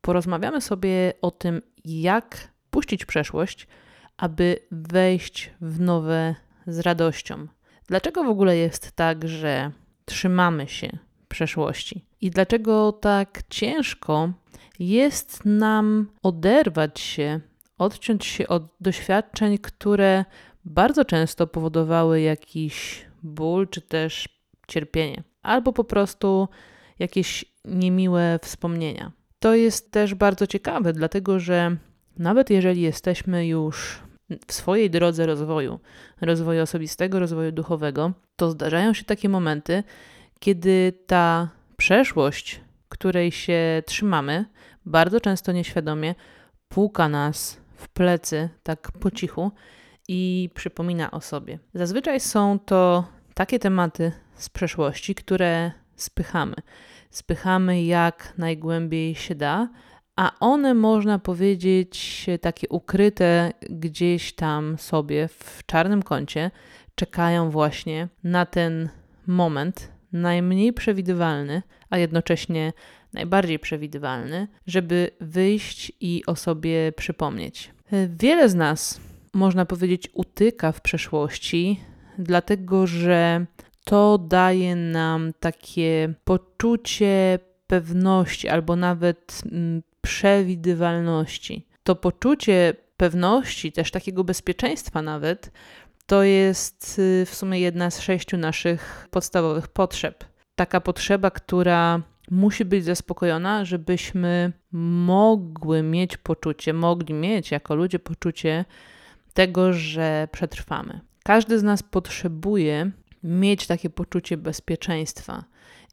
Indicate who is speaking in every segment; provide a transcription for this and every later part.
Speaker 1: porozmawiamy sobie o tym, jak puścić przeszłość, aby wejść w nowe z radością. Dlaczego w ogóle jest tak, że trzymamy się przeszłości? I dlaczego tak ciężko jest nam oderwać się, odciąć się od doświadczeń, które bardzo często powodowały jakiś ból czy też cierpienie, albo po prostu jakieś niemiłe wspomnienia. To jest też bardzo ciekawe, dlatego że nawet jeżeli jesteśmy już w swojej drodze rozwoju, rozwoju osobistego, rozwoju duchowego, to zdarzają się takie momenty, kiedy ta przeszłość, której się trzymamy, bardzo często nieświadomie puka nas w plecy, tak po cichu i przypomina o sobie. Zazwyczaj są to takie tematy z przeszłości, które spychamy. Spychamy jak najgłębiej się da, a one można powiedzieć takie ukryte gdzieś tam sobie w czarnym kącie czekają właśnie na ten moment najmniej przewidywalny, a jednocześnie najbardziej przewidywalny, żeby wyjść i o sobie przypomnieć. Wiele z nas, można powiedzieć, utyka w przeszłości, dlatego że to daje nam takie poczucie pewności albo nawet mm, przewidywalności. To poczucie pewności, też takiego bezpieczeństwa nawet, to jest y, w sumie jedna z sześciu naszych podstawowych potrzeb. Taka potrzeba, która musi być zaspokojona, żebyśmy mogły mieć poczucie, mogli mieć jako ludzie poczucie tego, że przetrwamy. Każdy z nas potrzebuje mieć takie poczucie bezpieczeństwa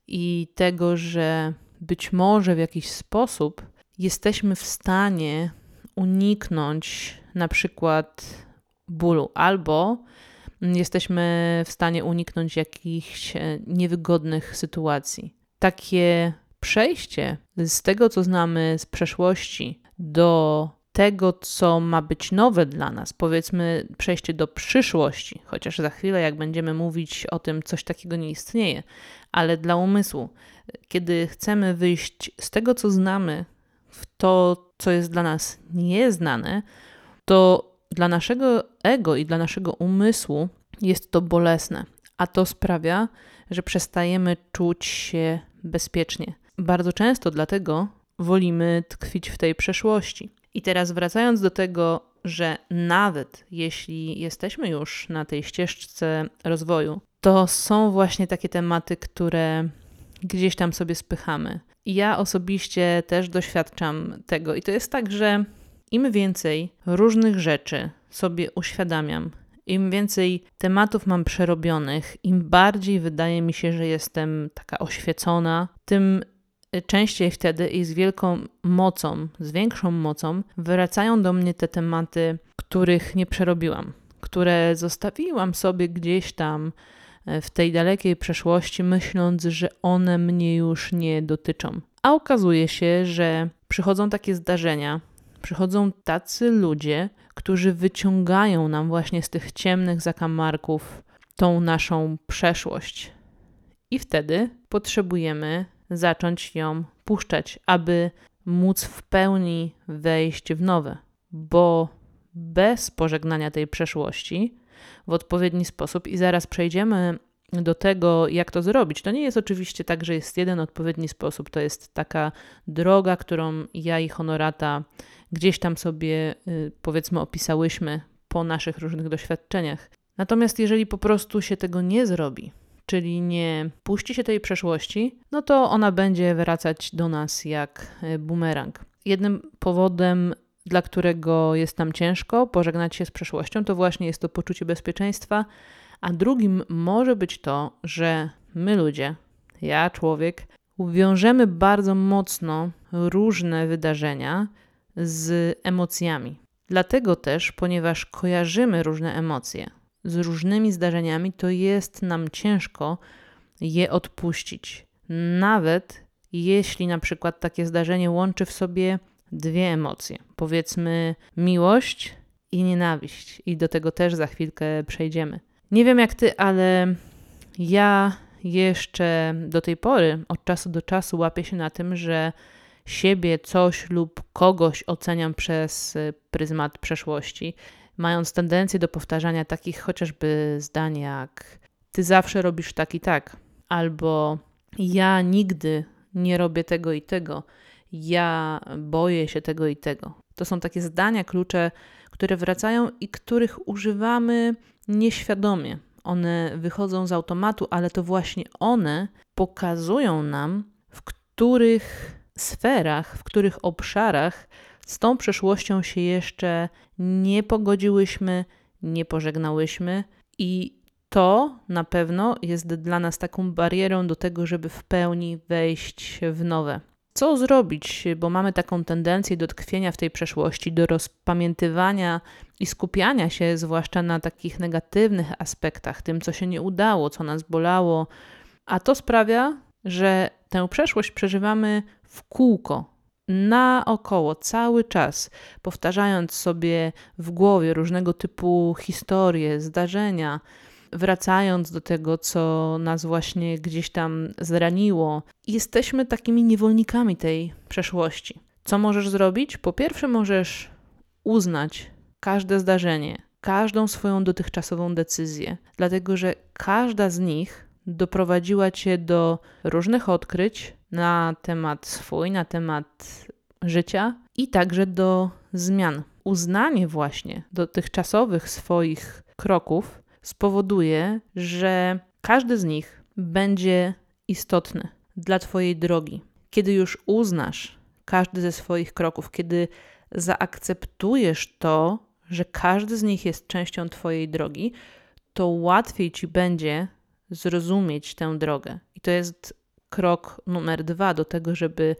Speaker 1: i tego, że być może w jakiś sposób jesteśmy w stanie uniknąć na przykład bólu albo jesteśmy w stanie uniknąć jakichś e, niewygodnych sytuacji. Takie przejście z tego, co znamy z przeszłości, do tego, co ma być nowe dla nas, powiedzmy przejście do przyszłości, chociaż za chwilę, jak będziemy mówić o tym, coś takiego nie istnieje, ale dla umysłu, kiedy chcemy wyjść z tego, co znamy, w to, co jest dla nas nieznane, to dla naszego ego i dla naszego umysłu jest to bolesne, a to sprawia, że przestajemy czuć się bezpiecznie. Bardzo często dlatego wolimy tkwić w tej przeszłości. I teraz wracając do tego, że nawet jeśli jesteśmy już na tej ścieżce rozwoju, to są właśnie takie tematy, które gdzieś tam sobie spychamy. Ja osobiście też doświadczam tego. I to jest tak, że im więcej różnych rzeczy sobie uświadamiam, im więcej tematów mam przerobionych, im bardziej wydaje mi się, że jestem taka oświecona, tym częściej wtedy i z wielką mocą, z większą mocą wracają do mnie te tematy, których nie przerobiłam, które zostawiłam sobie gdzieś tam e, w tej dalekiej przeszłości, myśląc, że one mnie już nie dotyczą. A okazuje się, że przychodzą takie zdarzenia, przychodzą tacy ludzie, którzy wyciągają nam właśnie z tych ciemnych zakamarków tą naszą przeszłość. I wtedy potrzebujemy zacząć ją puszczać, aby móc w pełni wejść w nowe, bo bez pożegnania tej przeszłości w odpowiedni sposób i zaraz przejdziemy do tego, jak to zrobić. To nie jest oczywiście tak, że jest jeden odpowiedni sposób. To jest taka droga, którą ja i Honorata gdzieś tam sobie, y, powiedzmy, opisałyśmy po naszych różnych doświadczeniach. Natomiast jeżeli po prostu się tego nie zrobi, czyli nie puści się tej przeszłości, no to ona będzie wracać do nas jak y, bumerang. Jednym powodem, dla którego jest nam ciężko pożegnać się z przeszłością, to właśnie jest to poczucie bezpieczeństwa, a drugim może być to, że my ludzie, ja, człowiek, uwiążemy bardzo mocno różne wydarzenia z emocjami. Dlatego też, ponieważ kojarzymy różne emocje z różnymi zdarzeniami, to jest nam ciężko je odpuścić. Nawet jeśli na przykład takie zdarzenie łączy w sobie dwie emocje, powiedzmy miłość i nienawiść, i do tego też za chwilkę przejdziemy. Nie wiem jak ty, ale ja jeszcze do tej pory, od czasu do czasu, łapię się na tym, że siebie, coś lub kogoś oceniam przez pryzmat przeszłości, mając tendencję do powtarzania takich chociażby zdań jak ty zawsze robisz tak i tak, albo ja nigdy nie robię tego i tego, ja boję się tego i tego. To są takie zdania, klucze, które wracają i których używamy nieświadomie. One wychodzą z automatu, ale to właśnie one pokazują nam, w których sferach, w których obszarach z tą przeszłością się jeszcze nie pogodziłyśmy, nie pożegnałyśmy i to na pewno jest dla nas taką barierą do tego, żeby w pełni wejść w nowe. Co zrobić, bo mamy taką tendencję do tkwienia w tej przeszłości, do rozpamiętywania i skupiania się zwłaszcza na takich negatywnych aspektach, tym, co się nie udało, co nas bolało, a to sprawia, że tę przeszłość przeżywamy w kółko, naokoło, cały czas, powtarzając sobie w głowie różnego typu historie, zdarzenia, wracając do tego, co nas właśnie gdzieś tam zraniło. Jesteśmy takimi niewolnikami tej przeszłości. Co możesz zrobić? Po pierwsze, możesz uznać każde zdarzenie, każdą swoją dotychczasową decyzję, dlatego że każda z nich doprowadziła cię do różnych odkryć na temat swój, na temat życia i także do zmian. Uznanie właśnie dotychczasowych swoich kroków spowoduje, że każdy z nich będzie istotny dla Twojej drogi. Kiedy już uznasz każdy ze swoich kroków, kiedy zaakceptujesz to, że każdy z nich jest częścią Twojej drogi, to łatwiej Ci będzie zrozumieć tę drogę. I to jest krok numer dwa do tego, żeby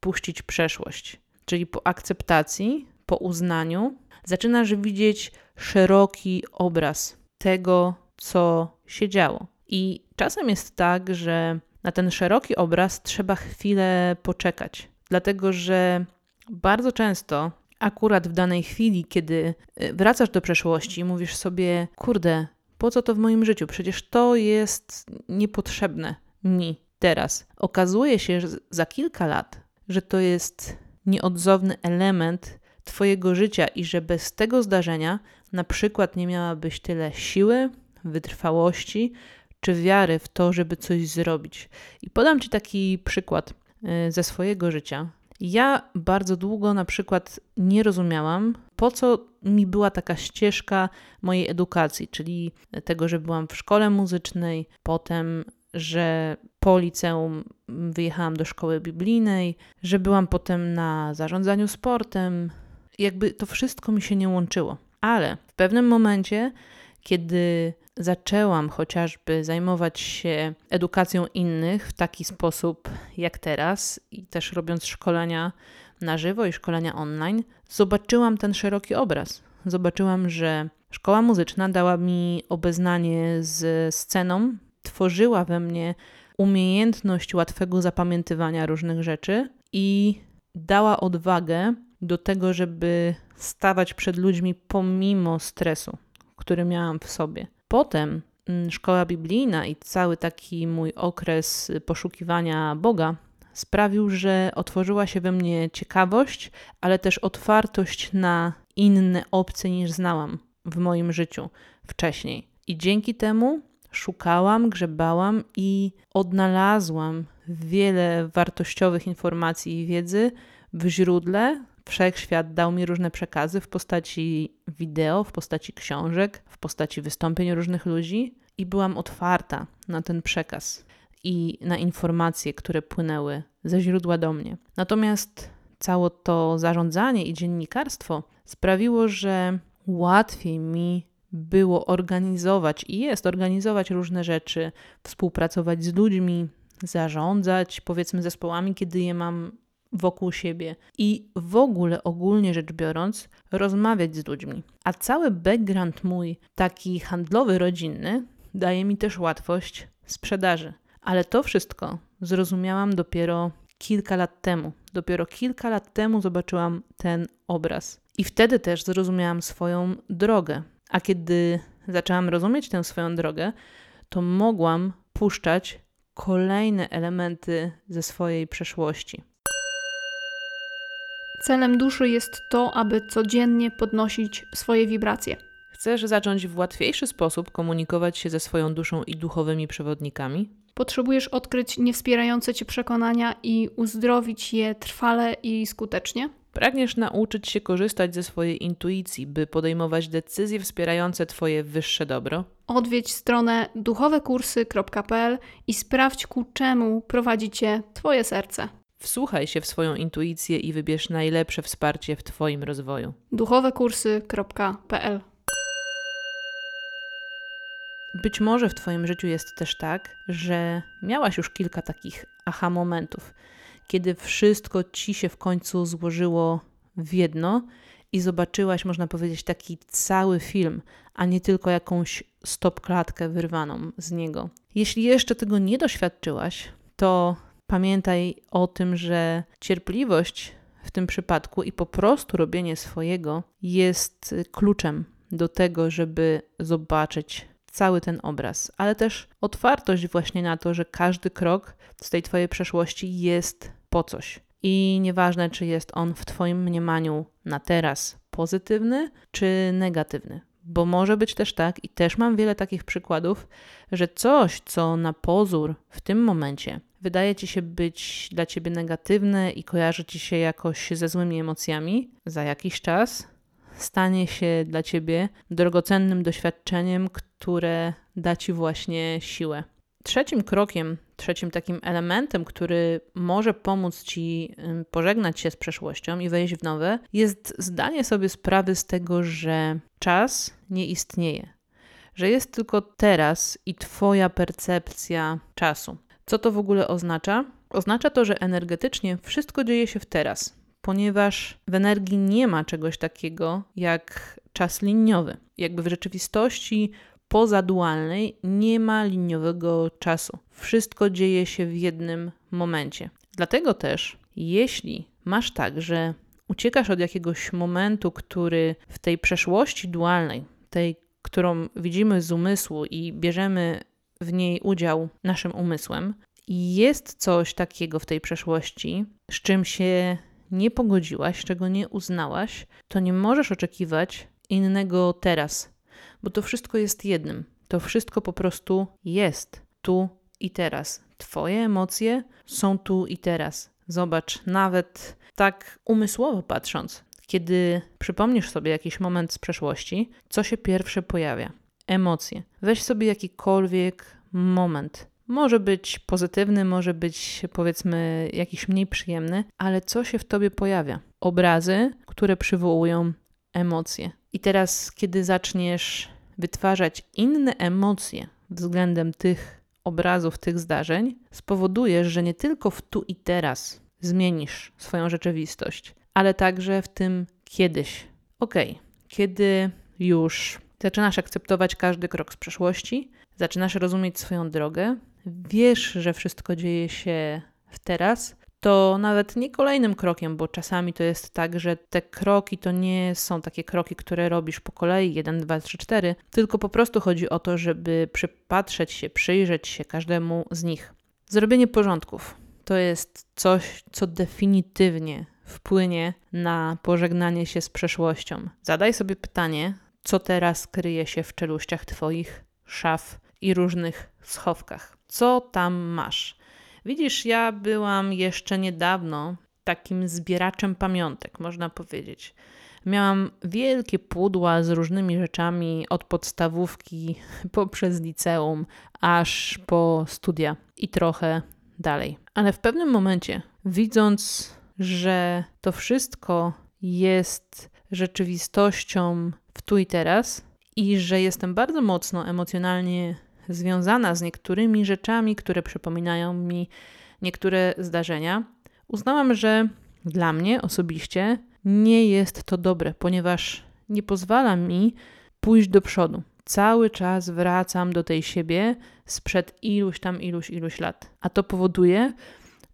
Speaker 1: puścić przeszłość. Czyli po akceptacji, po uznaniu, zaczynasz widzieć szeroki obraz tego, co się działo. I czasem jest tak, że na ten szeroki obraz trzeba chwilę poczekać, dlatego że bardzo często, akurat w danej chwili, kiedy y, wracasz do przeszłości i mówisz sobie, kurde, po co to w moim życiu? Przecież to jest niepotrzebne mi teraz. Okazuje się że za kilka lat, że to jest nieodzowny element Twojego życia i że bez tego zdarzenia na przykład nie miałabyś tyle siły, wytrwałości czy wiary w to, żeby coś zrobić. I podam Ci taki przykład y, ze swojego życia. Ja bardzo długo na przykład nie rozumiałam, po co mi była taka ścieżka mojej edukacji, czyli tego, że byłam w szkole muzycznej, potem, że po liceum wyjechałam do szkoły biblijnej, że byłam potem na zarządzaniu sportem. Jakby to wszystko mi się nie łączyło. Ale w pewnym momencie, kiedy zaczęłam chociażby zajmować się edukacją innych w taki sposób jak teraz i też robiąc szkolenia na żywo i szkolenia online, zobaczyłam ten szeroki obraz. Zobaczyłam, że szkoła muzyczna dała mi obeznanie z sceną, tworzyła we mnie umiejętność łatwego zapamiętywania różnych rzeczy i dała odwagę do tego, żeby stawać przed ludźmi pomimo stresu, który miałam w sobie. Potem mm, szkoła biblijna i cały taki mój okres poszukiwania Boga sprawił, że otworzyła się we mnie ciekawość, ale też otwartość na inne opcje niż znałam w moim życiu wcześniej. I dzięki temu szukałam, grzebałam i odnalazłam wiele wartościowych informacji i wiedzy w źródle. Wszechświat dał mi różne przekazy w postaci wideo, w postaci książek, w postaci wystąpień różnych ludzi i byłam otwarta na ten przekaz i na informacje, które płynęły ze źródła do mnie. Natomiast całe to zarządzanie i dziennikarstwo sprawiło, że łatwiej mi było organizować i jest organizować różne rzeczy, współpracować z ludźmi, zarządzać powiedzmy zespołami, kiedy je mam wokół siebie i w ogóle ogólnie rzecz biorąc rozmawiać z ludźmi. A cały background mój taki handlowy, rodzinny daje mi też łatwość sprzedaży. Ale to wszystko zrozumiałam dopiero kilka lat temu. Dopiero kilka lat temu zobaczyłam ten obraz. I wtedy też zrozumiałam swoją drogę. A kiedy zaczęłam rozumieć tę swoją drogę, to mogłam puszczać kolejne elementy ze swojej przeszłości.
Speaker 2: Celem duszy jest to, aby codziennie podnosić swoje wibracje.
Speaker 1: Chcesz zacząć w łatwiejszy sposób komunikować się ze swoją duszą i duchowymi przewodnikami?
Speaker 2: Potrzebujesz odkryć niewspierające cię przekonania i uzdrowić je trwale i skutecznie?
Speaker 1: Pragniesz nauczyć się korzystać ze swojej intuicji, by podejmować decyzje wspierające Twoje wyższe dobro?
Speaker 2: Odwiedź stronę duchowekursy.pl i sprawdź ku czemu prowadzi Cię Twoje serce.
Speaker 1: Wsłuchaj się w swoją intuicję i wybierz najlepsze wsparcie w Twoim rozwoju.
Speaker 2: duchowekursy.pl
Speaker 1: Być może w Twoim życiu jest też tak, że miałaś już kilka takich aha momentów, kiedy wszystko ci się w końcu złożyło w jedno i zobaczyłaś, można powiedzieć, taki cały film, a nie tylko jakąś stopklatkę wyrwaną z niego. Jeśli jeszcze tego nie doświadczyłaś, to pamiętaj o tym, że cierpliwość w tym przypadku i po prostu robienie swojego jest kluczem do tego, żeby zobaczyć cały ten obraz, ale też otwartość właśnie na to, że każdy krok z tej Twojej przeszłości jest po coś. I nieważne, czy jest on w Twoim mniemaniu na teraz pozytywny czy negatywny. Bo może być też tak, i też mam wiele takich przykładów, że coś, co na pozór w tym momencie wydaje ci się być dla ciebie negatywne i kojarzy ci się jakoś ze złymi emocjami, za jakiś czas stanie się dla ciebie drogocennym doświadczeniem, które da ci właśnie siłę. Trzecim krokiem, trzecim takim elementem, który może pomóc ci pożegnać się z przeszłością i wejść w nowe, jest zdanie sobie sprawy z tego, że czas nie istnieje, że jest tylko teraz i Twoja percepcja czasu. Co to w ogóle oznacza? Oznacza to, że energetycznie wszystko dzieje się w teraz, ponieważ w energii nie ma czegoś takiego jak czas liniowy. Jakby w rzeczywistości pozadualnej nie ma liniowego czasu. Wszystko dzieje się w jednym momencie. Dlatego też, jeśli masz tak, że uciekasz od jakiegoś momentu, który w tej przeszłości dualnej, tej, którą widzimy z umysłu i bierzemy w niej udział naszym umysłem, jest coś takiego w tej przeszłości, z czym się nie pogodziłaś, czego nie uznałaś, to nie możesz oczekiwać innego teraz, bo to wszystko jest jednym. To wszystko po prostu jest tu i teraz. Twoje emocje są tu i teraz. Zobacz, nawet tak umysłowo patrząc, kiedy przypomnisz sobie jakiś moment z przeszłości, co się pierwsze pojawia? Emocje. Weź sobie jakikolwiek moment. Może być pozytywny, może być powiedzmy jakiś mniej przyjemny, ale co się w tobie pojawia? Obrazy, które przywołują emocje. I teraz, kiedy zaczniesz wytwarzać inne emocje względem tych obrazów, tych zdarzeń, spowodujesz, że nie tylko w tu i teraz zmienisz swoją rzeczywistość, ale także w tym kiedyś. Ok, kiedy już zaczynasz akceptować każdy krok z przeszłości, zaczynasz rozumieć swoją drogę, wiesz, że wszystko dzieje się w teraz, to nawet nie kolejnym krokiem, bo czasami to jest tak, że te kroki to nie są takie kroki, które robisz po kolei 1, 2, 3, 4, tylko po prostu chodzi o to, żeby przypatrzeć się, przyjrzeć się każdemu z nich. Zrobienie porządków. to jest coś, co definitywnie wpłynie na pożegnanie się z przeszłością. Zadaj sobie pytanie, co teraz kryje się w czeluściach Twoich szaf i różnych schowkach. Co tam masz? Widzisz, ja byłam jeszcze niedawno takim zbieraczem pamiątek, można powiedzieć. Miałam wielkie pudła z różnymi rzeczami od podstawówki poprzez liceum aż po studia i trochę dalej. Ale w pewnym momencie, widząc, że to wszystko jest rzeczywistością w tu i teraz i że jestem bardzo mocno emocjonalnie związana z niektórymi rzeczami, które przypominają mi niektóre zdarzenia, uznałam, że dla mnie osobiście nie jest to dobre, ponieważ nie pozwala mi pójść do przodu. Cały czas wracam do tej siebie sprzed iluś tam, iluś, iluś lat. A to powoduje,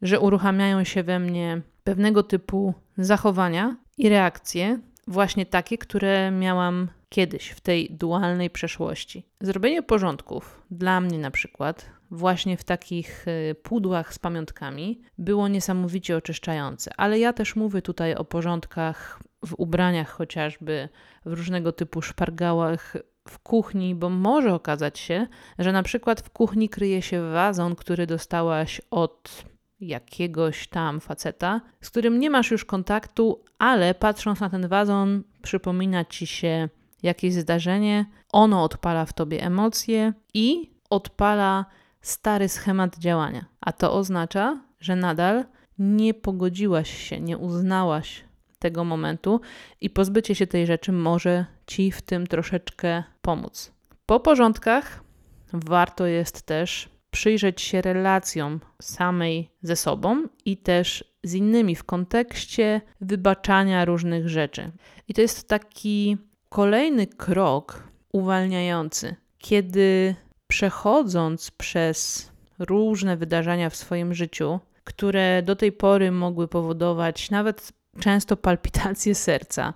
Speaker 1: że uruchamiają się we mnie pewnego typu zachowania i reakcje, właśnie takie, które miałam kiedyś w tej dualnej przeszłości. Zrobienie porządków dla mnie na przykład właśnie w takich y, pudłach z pamiątkami było niesamowicie oczyszczające. Ale ja też mówię tutaj o porządkach w ubraniach chociażby, w różnego typu szpargałach w kuchni, bo może okazać się, że na przykład w kuchni kryje się wazon, który dostałaś od jakiegoś tam faceta, z którym nie masz już kontaktu, ale patrząc na ten wazon, przypomina ci się jakieś zdarzenie, ono odpala w tobie emocje i odpala stary schemat działania. A to oznacza, że nadal nie pogodziłaś się, nie uznałaś tego momentu i pozbycie się tej rzeczy może ci w tym troszeczkę pomóc. Po porządkach warto jest też przyjrzeć się relacjom samej ze sobą i też z innymi w kontekście wybaczania różnych rzeczy. I to jest taki kolejny krok uwalniający, kiedy przechodząc przez różne wydarzenia w swoim życiu, które do tej pory mogły powodować nawet często palpitacje serca,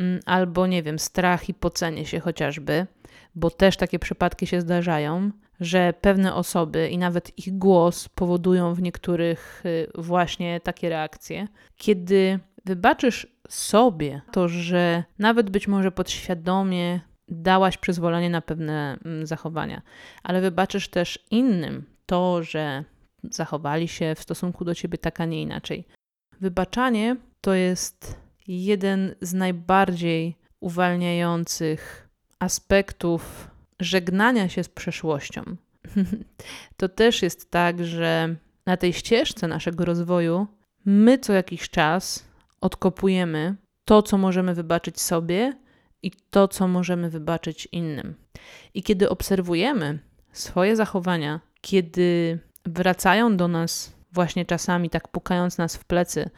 Speaker 1: mm, albo nie wiem, strach i pocenie się chociażby, bo też takie przypadki się zdarzają, że pewne osoby i nawet ich głos powodują w niektórych y, właśnie takie reakcje. Kiedy wybaczysz sobie to, że nawet być może podświadomie dałaś przyzwolenie na pewne mm, zachowania, ale wybaczysz też innym to, że zachowali się w stosunku do ciebie tak, a nie inaczej. Wybaczanie to jest jeden z najbardziej uwalniających aspektów żegnania się z przeszłością. to też jest tak, że na tej ścieżce naszego rozwoju my co jakiś czas odkopujemy to, co możemy wybaczyć sobie i to, co możemy wybaczyć innym. I kiedy obserwujemy swoje zachowania, kiedy wracają do nas właśnie czasami, tak pukając nas w plecy,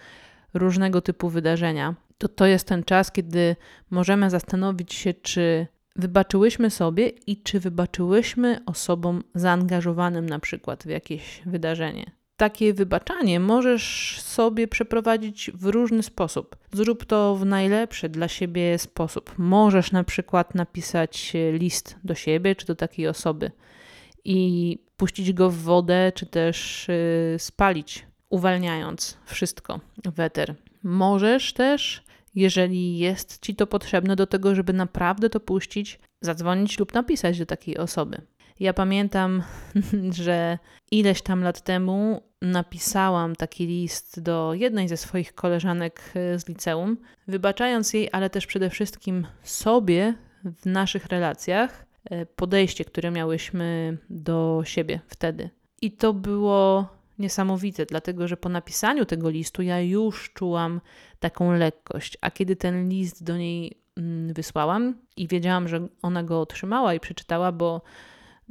Speaker 1: różnego typu wydarzenia, to to jest ten czas, kiedy możemy zastanowić się, czy wybaczyłyśmy sobie i czy wybaczyłyśmy osobom zaangażowanym na przykład w jakieś wydarzenie takie wybaczanie możesz sobie przeprowadzić w różny sposób. Zrób to w najlepszy dla siebie sposób. Możesz na przykład napisać list do siebie czy do takiej osoby i puścić go w wodę, czy też yy, spalić, uwalniając wszystko w eter. Możesz też, jeżeli jest ci to potrzebne do tego, żeby naprawdę to puścić, zadzwonić lub napisać do takiej osoby. Ja pamiętam, że ileś tam lat temu napisałam taki list do jednej ze swoich koleżanek e, z liceum, wybaczając jej, ale też przede wszystkim sobie w naszych relacjach e, podejście, które miałyśmy do siebie wtedy. I to było niesamowite, dlatego że po napisaniu tego listu ja już czułam taką lekkość, a kiedy ten list do niej mm, wysłałam i wiedziałam, że ona go otrzymała i przeczytała, bo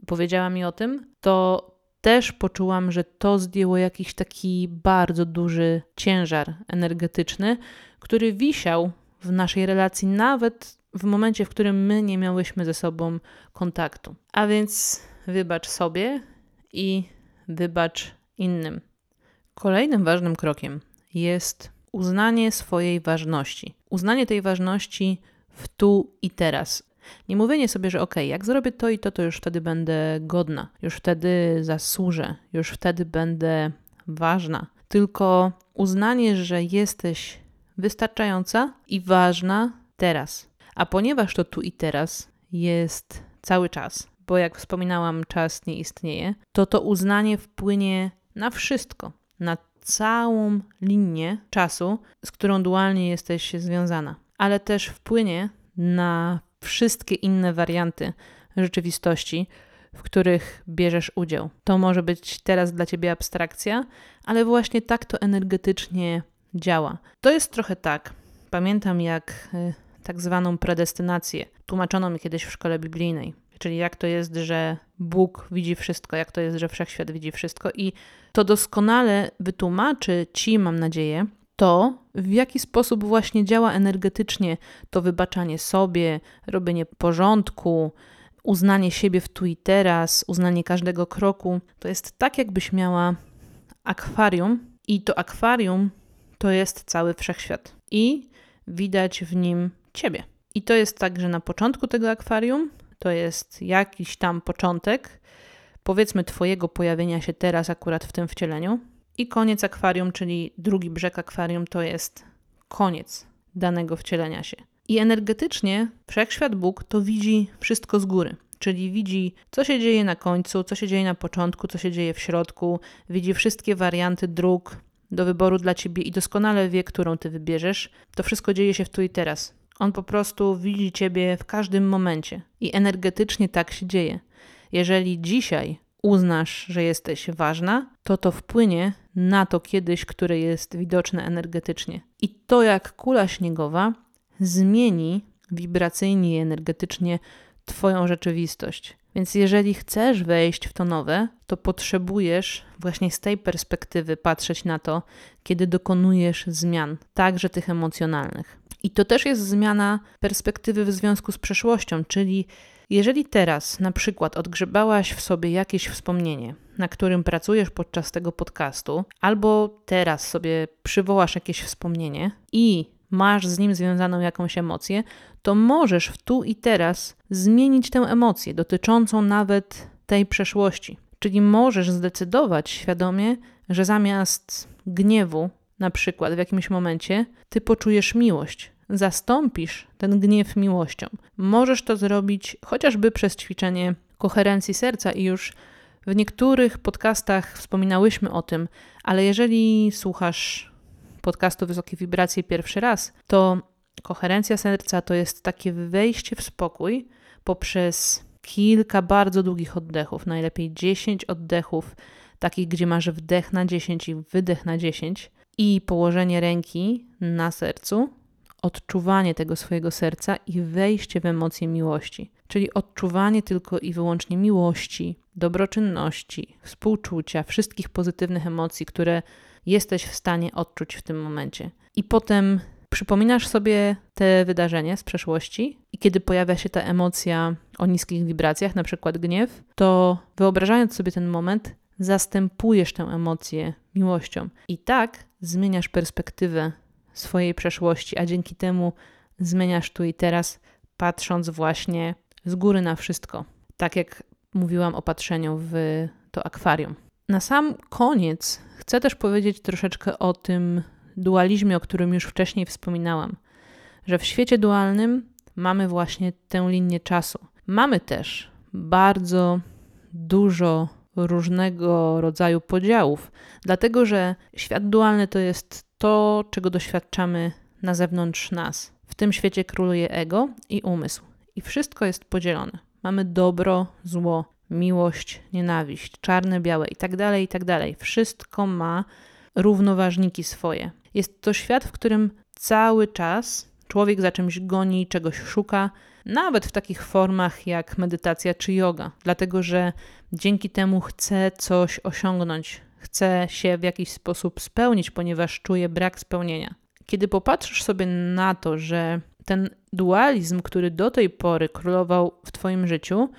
Speaker 1: powiedziała mi o tym, to też poczułam, że to zdjęło jakiś taki bardzo duży ciężar energetyczny, który wisiał w naszej relacji, nawet w momencie, w którym my nie miałyśmy ze sobą kontaktu. A więc wybacz sobie i wybacz innym. Kolejnym ważnym krokiem jest uznanie swojej ważności. Uznanie tej ważności w tu i teraz. Nie mówienie sobie, że ok, jak zrobię to i to, to już wtedy będę godna, już wtedy zasłużę, już wtedy będę ważna, tylko uznanie, że jesteś wystarczająca i ważna teraz. A ponieważ to tu i teraz jest cały czas, bo jak wspominałam, czas nie istnieje, to to uznanie wpłynie na wszystko, na całą linię czasu, z którą dualnie jesteś związana, ale też wpłynie na wszystkie inne warianty rzeczywistości, w których bierzesz udział. To może być teraz dla ciebie abstrakcja, ale właśnie tak to energetycznie działa. To jest trochę tak. Pamiętam, jak y, tak zwaną predestynację tłumaczono mi kiedyś w szkole biblijnej. Czyli jak to jest, że Bóg widzi wszystko, jak to jest, że wszechświat widzi wszystko. I to doskonale wytłumaczy ci, mam nadzieję, to, w jaki sposób właśnie działa energetycznie to wybaczanie sobie, robienie porządku, uznanie siebie w tu i teraz, uznanie każdego kroku. To jest tak, jakbyś miała akwarium, i to akwarium to jest cały wszechświat. I widać w nim ciebie. I to jest tak, że na początku tego akwarium to jest jakiś tam początek, powiedzmy, Twojego pojawienia się teraz, akurat w tym wcieleniu. I koniec akwarium, czyli drugi brzeg akwarium, to jest koniec danego wcielenia się. I energetycznie wszechświat Bóg to widzi wszystko z góry. Czyli widzi, co się dzieje na końcu, co się dzieje na początku, co się dzieje w środku, widzi wszystkie warianty dróg do wyboru dla ciebie i doskonale wie, którą ty wybierzesz. To wszystko dzieje się w tu i teraz. On po prostu widzi ciebie w każdym momencie i energetycznie tak się dzieje. Jeżeli dzisiaj uznasz, że jesteś ważna, to to wpłynie na to kiedyś, które jest widoczne energetycznie. I to jak kula śniegowa zmieni wibracyjnie i energetycznie Twoją rzeczywistość. Więc jeżeli chcesz wejść w to nowe, to potrzebujesz właśnie z tej perspektywy patrzeć na to, kiedy dokonujesz zmian, także tych emocjonalnych. I to też jest zmiana perspektywy w związku z przeszłością, czyli jeżeli teraz na przykład odgrzebałaś w sobie jakieś wspomnienie, na którym pracujesz podczas tego podcastu, albo teraz sobie przywołasz jakieś wspomnienie i masz z nim związaną jakąś emocję, to możesz w tu i teraz zmienić tę emocję dotyczącą nawet tej przeszłości. Czyli możesz zdecydować świadomie, że zamiast gniewu, na przykład w jakimś momencie, ty poczujesz miłość, zastąpisz ten gniew miłością. Możesz to zrobić chociażby przez ćwiczenie koherencji serca i już w niektórych podcastach wspominałyśmy o tym, ale jeżeli słuchasz podcastu Wysokie Wibracje pierwszy raz, to koherencja serca to jest takie wejście w spokój poprzez kilka bardzo długich oddechów, najlepiej 10 oddechów, takich, gdzie masz wdech na 10 i wydech na 10 i położenie ręki na sercu, odczuwanie tego swojego serca i wejście w emocje miłości, czyli odczuwanie tylko i wyłącznie miłości, dobroczynności, współczucia, wszystkich pozytywnych emocji, które jesteś w stanie odczuć w tym momencie. I potem przypominasz sobie te wydarzenie z przeszłości i kiedy pojawia się ta emocja o niskich wibracjach, na przykład gniew, to wyobrażając sobie ten moment, zastępujesz tę emocję miłością. I tak zmieniasz perspektywę swojej przeszłości, a dzięki temu zmieniasz tu i teraz, patrząc właśnie z góry na wszystko. Tak jak mówiłam o patrzeniu w to akwarium. Na sam koniec chcę też powiedzieć troszeczkę o tym dualizmie, o którym już wcześniej wspominałam, że w świecie dualnym mamy właśnie tę linię czasu. Mamy też bardzo dużo różnego rodzaju podziałów, dlatego że świat dualny to jest to, czego doświadczamy na zewnątrz nas. W tym świecie króluje ego i umysł, i wszystko jest podzielone. Mamy dobro, zło, miłość, nienawiść, czarne, białe i tak dalej, i tak. Wszystko ma równoważniki swoje. Jest to świat, w którym cały czas człowiek za czymś goni, czegoś szuka, nawet w takich formach jak medytacja czy yoga, dlatego że dzięki temu chce coś osiągnąć, chce się w jakiś sposób spełnić, ponieważ czuje brak spełnienia. Kiedy popatrzysz sobie na to, że ten dualizm, który do tej pory królował w Twoim życiu,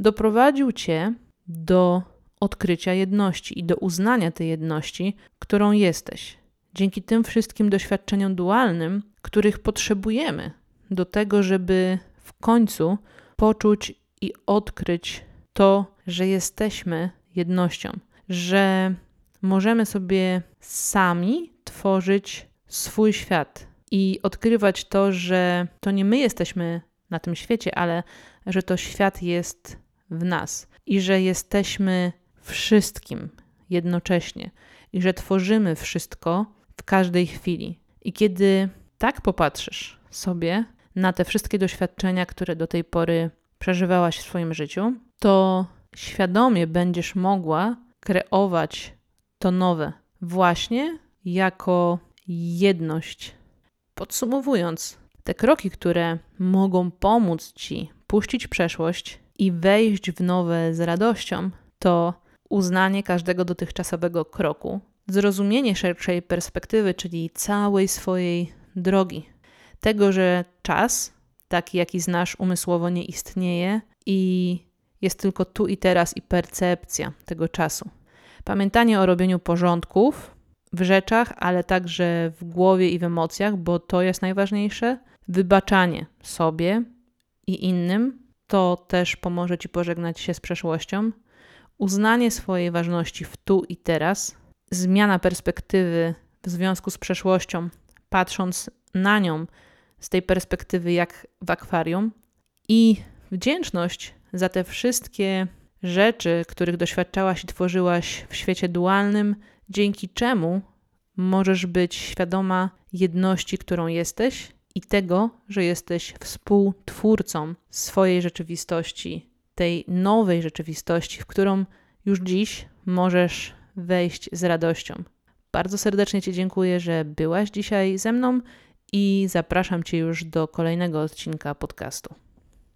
Speaker 1: doprowadził Cię do odkrycia jedności i do uznania tej jedności, którą jesteś. Dzięki tym wszystkim doświadczeniom dualnym, których potrzebujemy do tego, żeby w końcu poczuć i odkryć to, że jesteśmy jednością, że możemy sobie sami tworzyć swój świat i odkrywać to, że to nie my jesteśmy na tym świecie, ale że to świat jest w nas i że jesteśmy wszystkim jednocześnie i że tworzymy wszystko w każdej chwili. I kiedy tak popatrzysz sobie na te wszystkie doświadczenia, które do tej pory przeżywałaś w swoim życiu, to świadomie będziesz mogła kreować to nowe, właśnie jako jedność. Podsumowując, te kroki, które mogą pomóc ci puścić przeszłość i wejść w nowe z radością, to uznanie każdego dotychczasowego kroku, zrozumienie szerszej perspektywy, czyli całej swojej drogi, tego, że czas, taki jaki znasz umysłowo, nie istnieje i jest tylko tu i teraz i percepcja tego czasu. Pamiętanie o robieniu porządków w rzeczach, ale także w głowie i w emocjach, bo to jest najważniejsze. Wybaczanie sobie i innym to też pomoże ci pożegnać się z przeszłością. Uznanie swojej ważności w tu i teraz, zmiana perspektywy w związku z przeszłością, patrząc na nią z tej perspektywy jak w akwarium i wdzięczność za te wszystkie rzeczy, których doświadczałaś i tworzyłaś w świecie dualnym, dzięki czemu możesz być świadoma jedności, którą jesteś i tego, że jesteś współtwórcą swojej rzeczywistości, tej nowej rzeczywistości, w którą już dziś możesz wejść z radością. Bardzo serdecznie Ci dziękuję, że byłaś dzisiaj ze mną i zapraszam Cię już do kolejnego odcinka podcastu.